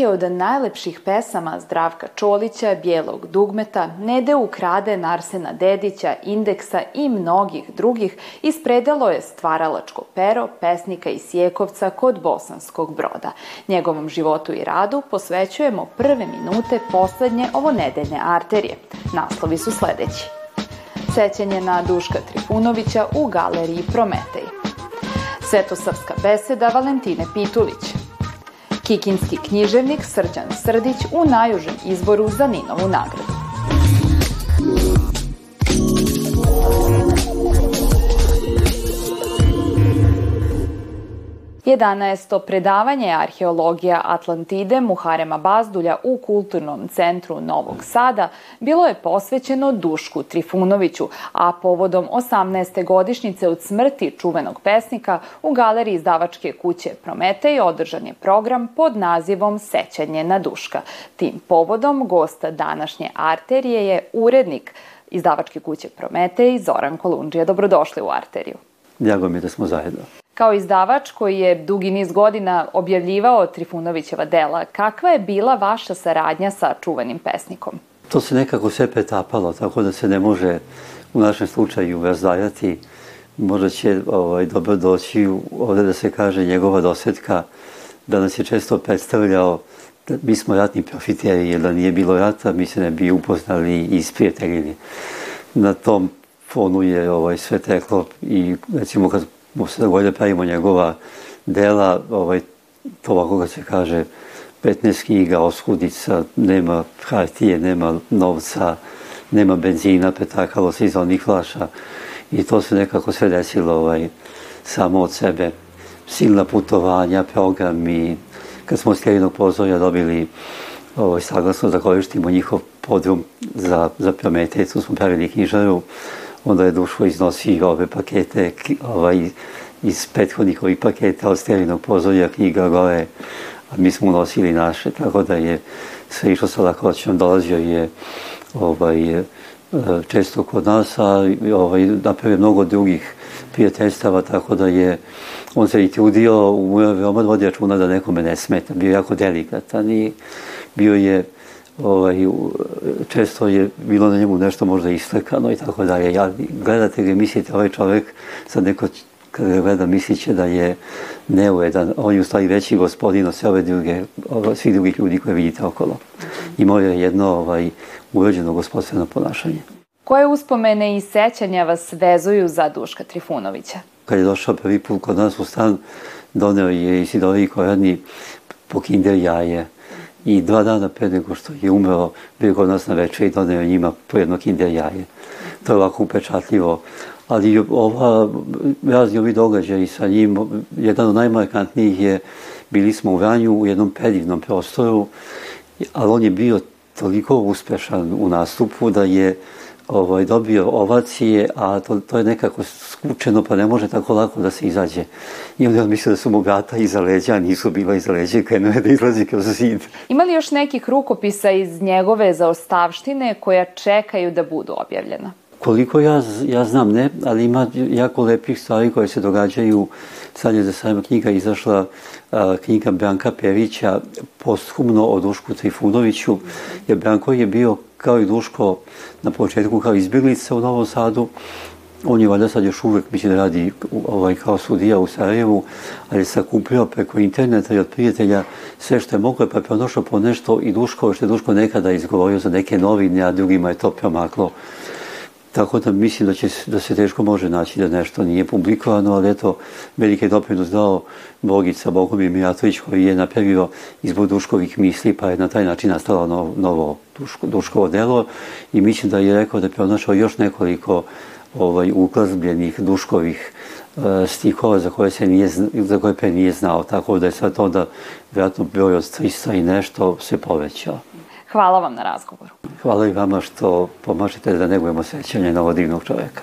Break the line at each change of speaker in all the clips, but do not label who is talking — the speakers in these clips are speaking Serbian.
Neke od najlepših pesama Zdravka Čolića, Bijelog dugmeta, Nede ukrade Narsena Dedića, Indeksa i mnogih drugih ispredalo je stvaralačko pero pesnika iz Sjekovca kod Bosanskog broda. Njegovom životu i radu posvećujemo prve minute poslednje ovo nedeljne arterije. Naslovi su sledeći. Sećanje na Duška Trifunovića u galeriji Prometej. Svetosavska beseda Valentine Pitulić. Kikinski književnik Srđan Srdić u najužem izboru za Ninovu nagradu. 11. predavanje arheologija Atlantide Muharema Bazdulja u Kulturnom centru Novog Sada bilo je posvećeno Dušku Trifunoviću, a povodom 18. godišnjice od smrti čuvenog pesnika u galeriji izdavačke kuće Prometej održan je program pod nazivom Sećanje na Duška. Tim povodom gosta današnje arterije je urednik izdavačke kuće Prometej Zoran Kolundžija. Dobrodošli u arteriju.
Drago mi da smo zajedno.
Kao izdavač koji je dugi niz godina objavljivao Trifunovićeva dela, kakva je bila vaša saradnja sa čuvenim pesnikom?
To se nekako sve pretapalo, tako da se ne može u našem slučaju razdajati. Možda će ovaj, dobro doći ovde da se kaže njegova dosetka, da nas je često predstavljao da mi smo ratni profiteri, jer da nije bilo rata, mi se ne bi upoznali i isprijateljili. Na tom fonu je ovaj, sve teklo i recimo kad mu se dogodilo pravimo njegova dela, ovaj, to ovako ga se kaže, 15 knjiga, oskudica, nema hartije, nema novca, nema benzina, petakalo se iz onih flaša. I to se nekako sve desilo ovaj, samo od sebe. Silna putovanja, programi, kad smo s Kerinog pozorja dobili ovaj, saglasno da koristimo njihov podrum za, za Prometej, tu smo pravili knjižaru, onda je Duško iznosio ove pakete ovaj, iz prethodnih ovih paketa od sterinog pozorja knjiga gore, a mi smo unosili naše, tako da je sve išlo sa lakoćom, dolazio je ovaj, često kod nas, a ovaj, napravio mnogo drugih prijateljstava, tako da je on se i trudio, veoma vodi računa da nekome ne smeta, bio jako delikatan i bio je ovaj, često je bilo na njemu nešto možda istakano i tako dalje. Ja, gledate ga mislite, ovaj čovek, sad neko kada ga gleda misliće da je neuedan, on je u stvari veći gospodin od sve ove druge, svih drugih ljudi koje vidite okolo. Imao je jedno ovaj, urođeno gospodstveno ponašanje.
Koje uspomene i sećanja vas vezuju za Duška Trifunovića?
Kad je došao prvi put kod nas u stan, doneo je i Sidori Koradni po kinder jaje i dva dana pre nego što je umeo, bio kod nas na večer i doneo njima po jedno kinder jaje. To je ovako upečatljivo. Ali ova, razni ovi događaji sa njim, jedan od najmarkantnijih je, bili smo u Vranju u jednom predivnom prostoru, ali on je bio toliko uspešan u nastupu da je ovaj, dobio ovacije, a to, to je nekako skučeno, pa ne može tako lako da se izađe. I onda on mislio da su mu gata iza leđa, a nisu bila iza leđa, krenuo je da izlazi kroz zid.
Ima li još nekih rukopisa iz njegove zaostavštine koja čekaju da budu objavljena?
Koliko ja, ja znam, ne, ali ima jako lepih stvari koje se događaju. Sad je za sajma knjiga izašla a, knjiga Branka Perića posthumno o Dušku Trifunoviću, jer Branko je bio kao i Duško na početku kao izbjeglica u Novom Sadu. On je valjda sad još uvek, mislim da radi ovaj, kao sudija u Sarajevu, ali je sakupio preko interneta i od prijatelja sve što je moglo, pa je pronašao po nešto i Duško, što je Duško nekada izgovorio za neke novine, a drugima je to promaklo. Tako da mislim da, će, da se teško može naći da nešto nije publikovano, ali eto, velike doprinos dao Bogica Bogomir Mijatović koji je napravio izbor Duškovih misli, pa je na taj način nastalo novo, novo Duško, Duškovo delo i mislim da je rekao da je pronašao još nekoliko ovaj, uklazbljenih Duškovih uh, stihova za koje, se nije, za koje pre nije znao, tako da je sad onda vjerojatno broj od 300 i nešto se povećao.
Hvala vam na razgovoru.
Hvala i vama što pomažete da negujemo sećanje na ovog divnog čoveka.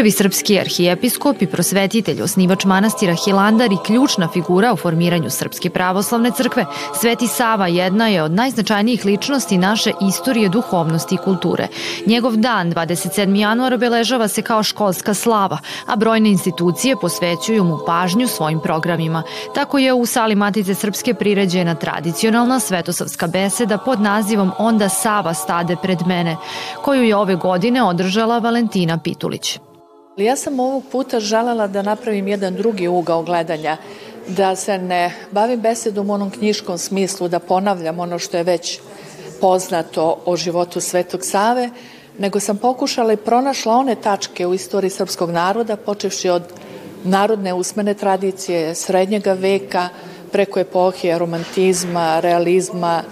Prvi srpski arhijepiskop i prosvetitelj, osnivač manastira Hilandar i ključna figura u formiranju Srpske pravoslavne crkve, Sveti Sava jedna je od najznačajnijih ličnosti naše istorije duhovnosti i kulture. Njegov dan, 27. januar, obeležava se kao školska slava, a brojne institucije posvećuju mu pažnju svojim programima. Tako je u sali Matice Srpske priređena tradicionalna svetosavska beseda pod nazivom Onda Sava stade pred mene, koju je ove godine održala Valentina Pitulić.
Ja sam ovog puta želela da napravim jedan drugi ugao gledanja, da se ne bavim besedom u onom knjiškom smislu, da ponavljam ono što je već poznato o životu Svetog Save, nego sam pokušala i pronašla one tačke u istoriji srpskog naroda, počevši od narodne usmene tradicije srednjega veka, preko epohije romantizma, realizma,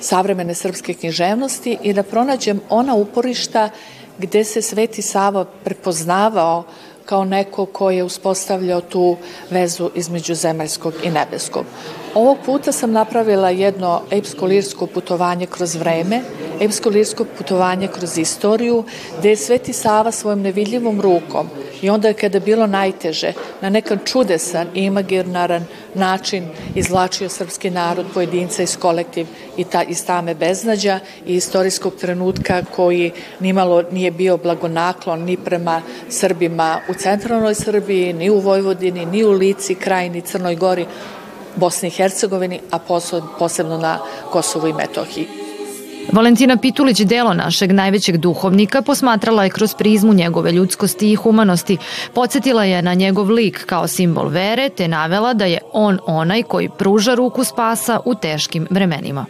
savremene srpske književnosti i da pronađem ona uporišta gde se Sveti Sava prepoznavao kao neko ko je uspostavljao tu vezu između zemaljskog i nebeskog. Ovog puta sam napravila jedno epsko-lirsko putovanje kroz vreme, epsko-lirsko putovanje kroz istoriju, gde je Sveti Sava svojom nevidljivom rukom i onda kada je bilo najteže, na nekan čudesan i imaginaran način izvlačio srpski narod, pojedinca iz kolektiv i ta, iz tame beznađa i istorijskog trenutka koji nimalo nije bio blagonaklon ni prema Srbima u centralnoj Srbiji, ni u Vojvodini, ni u Lici, Krajini, Crnoj Gori, Bosni i Hercegovini, a posebno na Kosovu i Metohiji.
Valentina Pitulić delo našeg najvećeg duhovnika posmatrala je kroz prizmu njegove ljudskosti i humanosti. Podsjetila je na njegov lik kao simbol vere te navela da je on onaj koji pruža ruku spasa u teškim vremenima.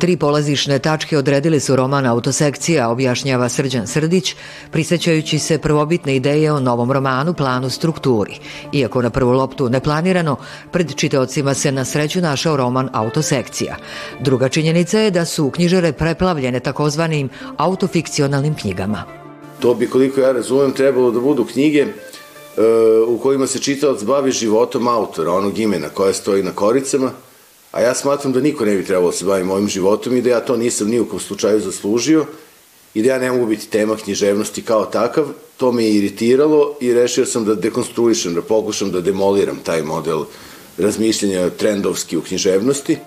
Tri polazišne tačke odredili su roman Autosekcija, objašnjava Srđan Srdić, prisećajući se prvobitne ideje o novom romanu Planu strukturi. Iako na prvu loptu neplanirano, pred čiteocima se na sreću našao roman Autosekcija. Druga činjenica je da su knjižare preplavljene takozvanim autofikcionalnim knjigama.
To bi, koliko ja razumem, trebalo da budu knjige e, u kojima se čitalac bavi životom autora, onog imena koje stoji na koricama, A ja smatram da niko ne bi trebalo da se bavi mojim životom i da ja to nisam ni u kom slučaju zaslužio i da ja ne mogu biti tema književnosti kao takav. To me je iritiralo i rešio sam da dekonstruišem, da pokušam da demoliram taj model razmišljanja trendovski u književnosti.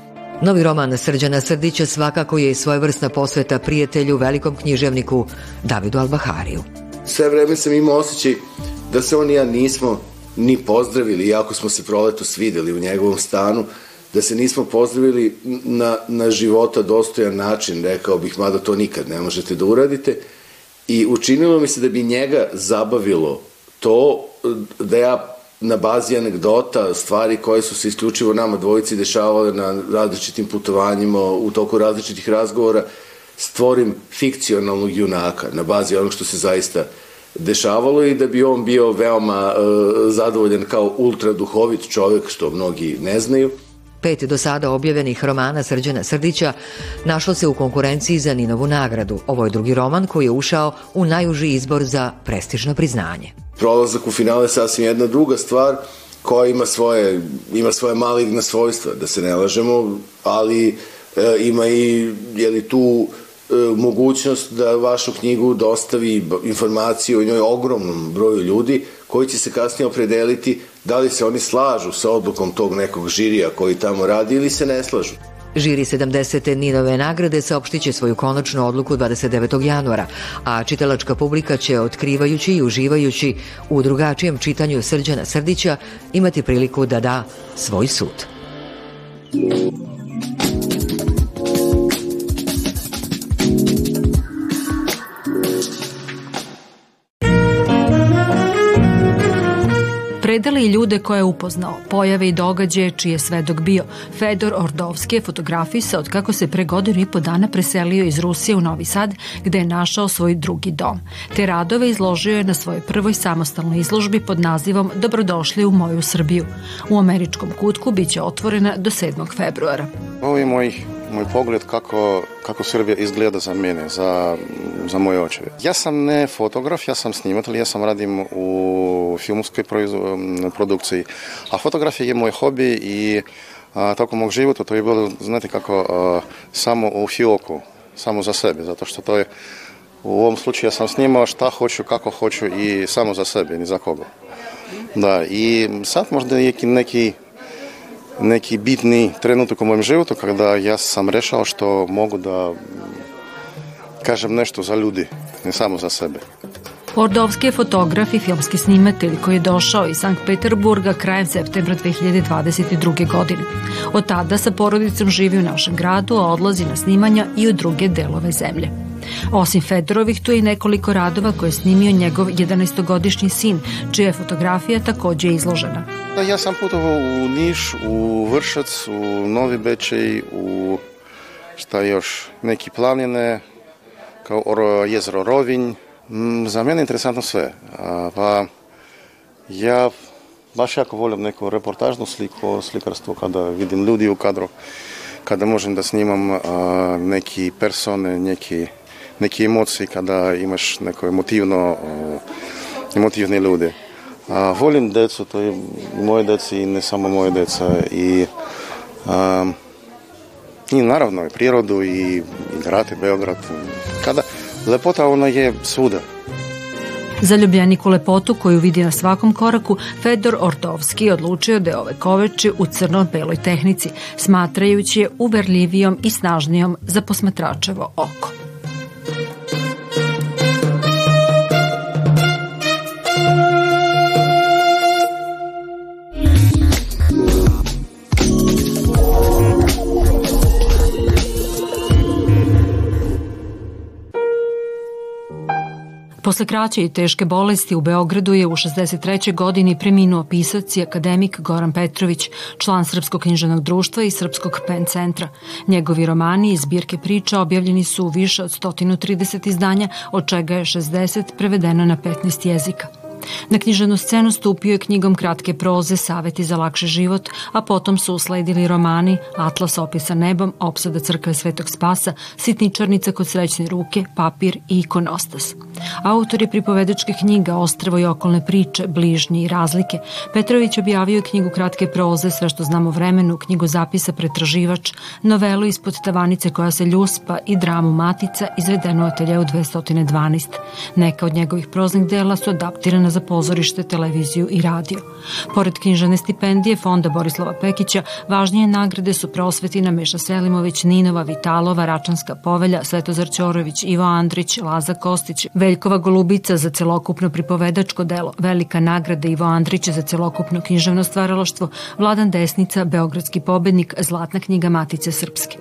Novi roman Srđana Srdića svakako je i svojevrsna posveta prijatelju, velikom književniku Davidu Albahariju.
Sve vreme sam imao osjećaj da se on i ja nismo ni pozdravili, iako smo se proleto svideli u njegovom stanu, da se nismo pozdravili na, na života dostojan način, rekao bih, mada to nikad ne možete da uradite. I učinilo mi se da bi njega zabavilo to da ja na bazi anegdota, stvari koje su se isključivo nama dvojici dešavale na različitim putovanjima, u toku različitih razgovora, stvorim fikcionalnog junaka na bazi onog što se zaista dešavalo i da bi on bio veoma uh, zadovoljan kao ultra duhovit čovek, što mnogi ne znaju.
Pet do sada objavljenih romana Srđana Srdića našlo se u konkurenciji za Ninovu nagradu. Ovo je drugi roman koji je ušao u najuži izbor za prestižno priznanje.
Prolazak u finale je sasvim jedna druga stvar koja ima svoje, ima svoje maligna svojstva, da se ne lažemo, ali e, ima i je li tu e, mogućnost da vašu knjigu dostavi informaciju o njoj ogromnom broju ljudi koji će se kasnije opredeliti da li se oni slažu sa odlukom tog nekog žirija koji tamo radi ili se ne slažu.
Žiri 70. Ninove nagrade saopštiće svoju konačnu odluku 29. januara, a čitalačka publika će, otkrivajući i uživajući u drugačijem čitanju Srđana Srdića, imati priliku da da svoj sud.
Predali i ljude koje je upoznao, pojave i događaje čiji je svedok bio. Fedor Ordovski je fotografisao od kako se pre godinu i po dana preselio iz Rusije u Novi Sad, gde je našao svoj drugi dom. Te radove izložio je na svojoj prvoj samostalnoj izložbi pod nazivom Dobrodošli u moju Srbiju. U američkom kutku biće otvorena do 7. februara.
Ovo je moj moj pogled kako, kako Srbija izgleda za mene, za, za moje očeve. Ja sam ne fotograf, ja sam snimatelj, ja sam radim u filmskoj produkciji. A fotografija je moj hobi i a, tokom mog života to je bilo, znate kako, a, samo u fioku, samo za sebe, zato što to je u ovom slučaju ja sam snimao šta hoću, kako hoću i samo za sebe, ni za koga. Da, i sad možda je neki neki bitni trenutak u mojem životu kada ja sam rešao što mogu da kažem nešto za ljudi, ne samo za sebe.
Ordovski je fotograf i filmski snimatelj koji je došao iz Sankt Peterburga krajem septembra 2022. godine. Od tada sa porodicom živi u našem gradu, a odlazi na snimanja i u druge delove zemlje. Osim Fedorovih, tu je i nekoliko radova koje je snimio njegov 11-godišnji sin, čija je fotografija takođe izložena.
Da, ja sam putovao u Niš, u Vršac, u Novi Bečej, u šta još, neki planine, kao jezero Rovinj, Mm, za mene je interesantno sve. Pa ja baš jako volim neku reportažnu sliku, slikarstvo kada vidim ljudi u kadru, kada možem da snimam neki persone, neki, neki emocije, kada imaš neko emotivno, emotivne ljude. A, volim decu, to je moje deci i ne samo moje deca i a, i naravno i prirodu i, i grad i Beograd. Kada, Lepota ona je svuda.
Zaljubljeniku lepotu koju vidi na svakom koraku, Fedor Ortovski odlučio da je ove koveče u crno-beloj tehnici, smatrajući je uverljivijom i snažnijom za posmatračevo oko. Posle kraće i teške bolesti u Beogradu je u 63. godini preminuo pisac i akademik Goran Petrović, član Srpskog književnog društva i Srpskog pen centra. Njegovi romani i zbirke priča objavljeni su u više od 130 izdanja, od čega je 60 prevedeno na 15 jezika. Na književnu scenu stupio je knjigom kratke proze Saveti za lakši život, a potom su usledili romani Atlas opisa nebom, Opsada crkve Svetog Spasa, Sitničarnica kod srećne ruke, Papir i Ikonostas. Autor je pripovedačke knjiga Ostravo i okolne priče, Bližnji i razlike. Petrović objavio je knjigu kratke proze Sve što znamo vremenu, knjigu zapisa Pretraživač, novelu ispod tavanice koja se ljuspa i dramu Matica izvedenu u ateljeu 212. Neka od njegovih proznih dela su adaptirana za pozorište, televiziju i radio. Pored knjižane stipendije Fonda Borislava Pekića, važnije nagrade su prosvetina Meša Selimović, Ninova, Vitalova, Račanska povelja, Svetozar Ćorović, Ivo Andrić, Laza Kostić, Veljkova Golubica za celokupno pripovedačko delo, Velika nagrada Ivo Andrić za celokupno književno stvaralaštvo, Vladan Desnica, Beogradski pobednik, Zlatna knjiga Matice Srpske.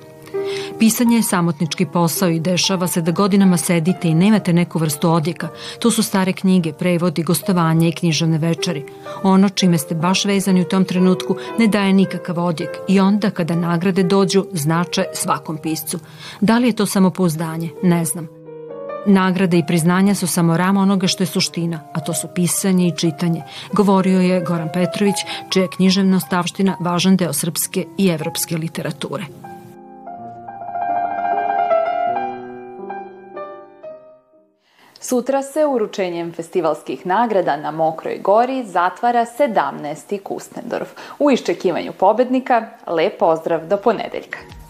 Pisanje je samotnički posao i dešava se da godinama sedite i nemate neku vrstu odjeka. To su stare knjige, prevodi, gostovanje i književne večeri. Ono čime ste baš vezani u tom trenutku ne daje nikakav odjek i onda kada nagrade dođu znače svakom piscu. Da li je to samopouzdanje? Ne znam. Nagrade i priznanja su samo rama onoga što je suština, a to su pisanje i čitanje, govorio je Goran Petrović, čija je književna ostavština važan deo srpske i evropske literature.
Sutra se uručenjem festivalskih nagrada na Mokroj gori zatvara 17. Kustendorf. U iščekivanju pobednika, lep pozdrav do ponedeljka.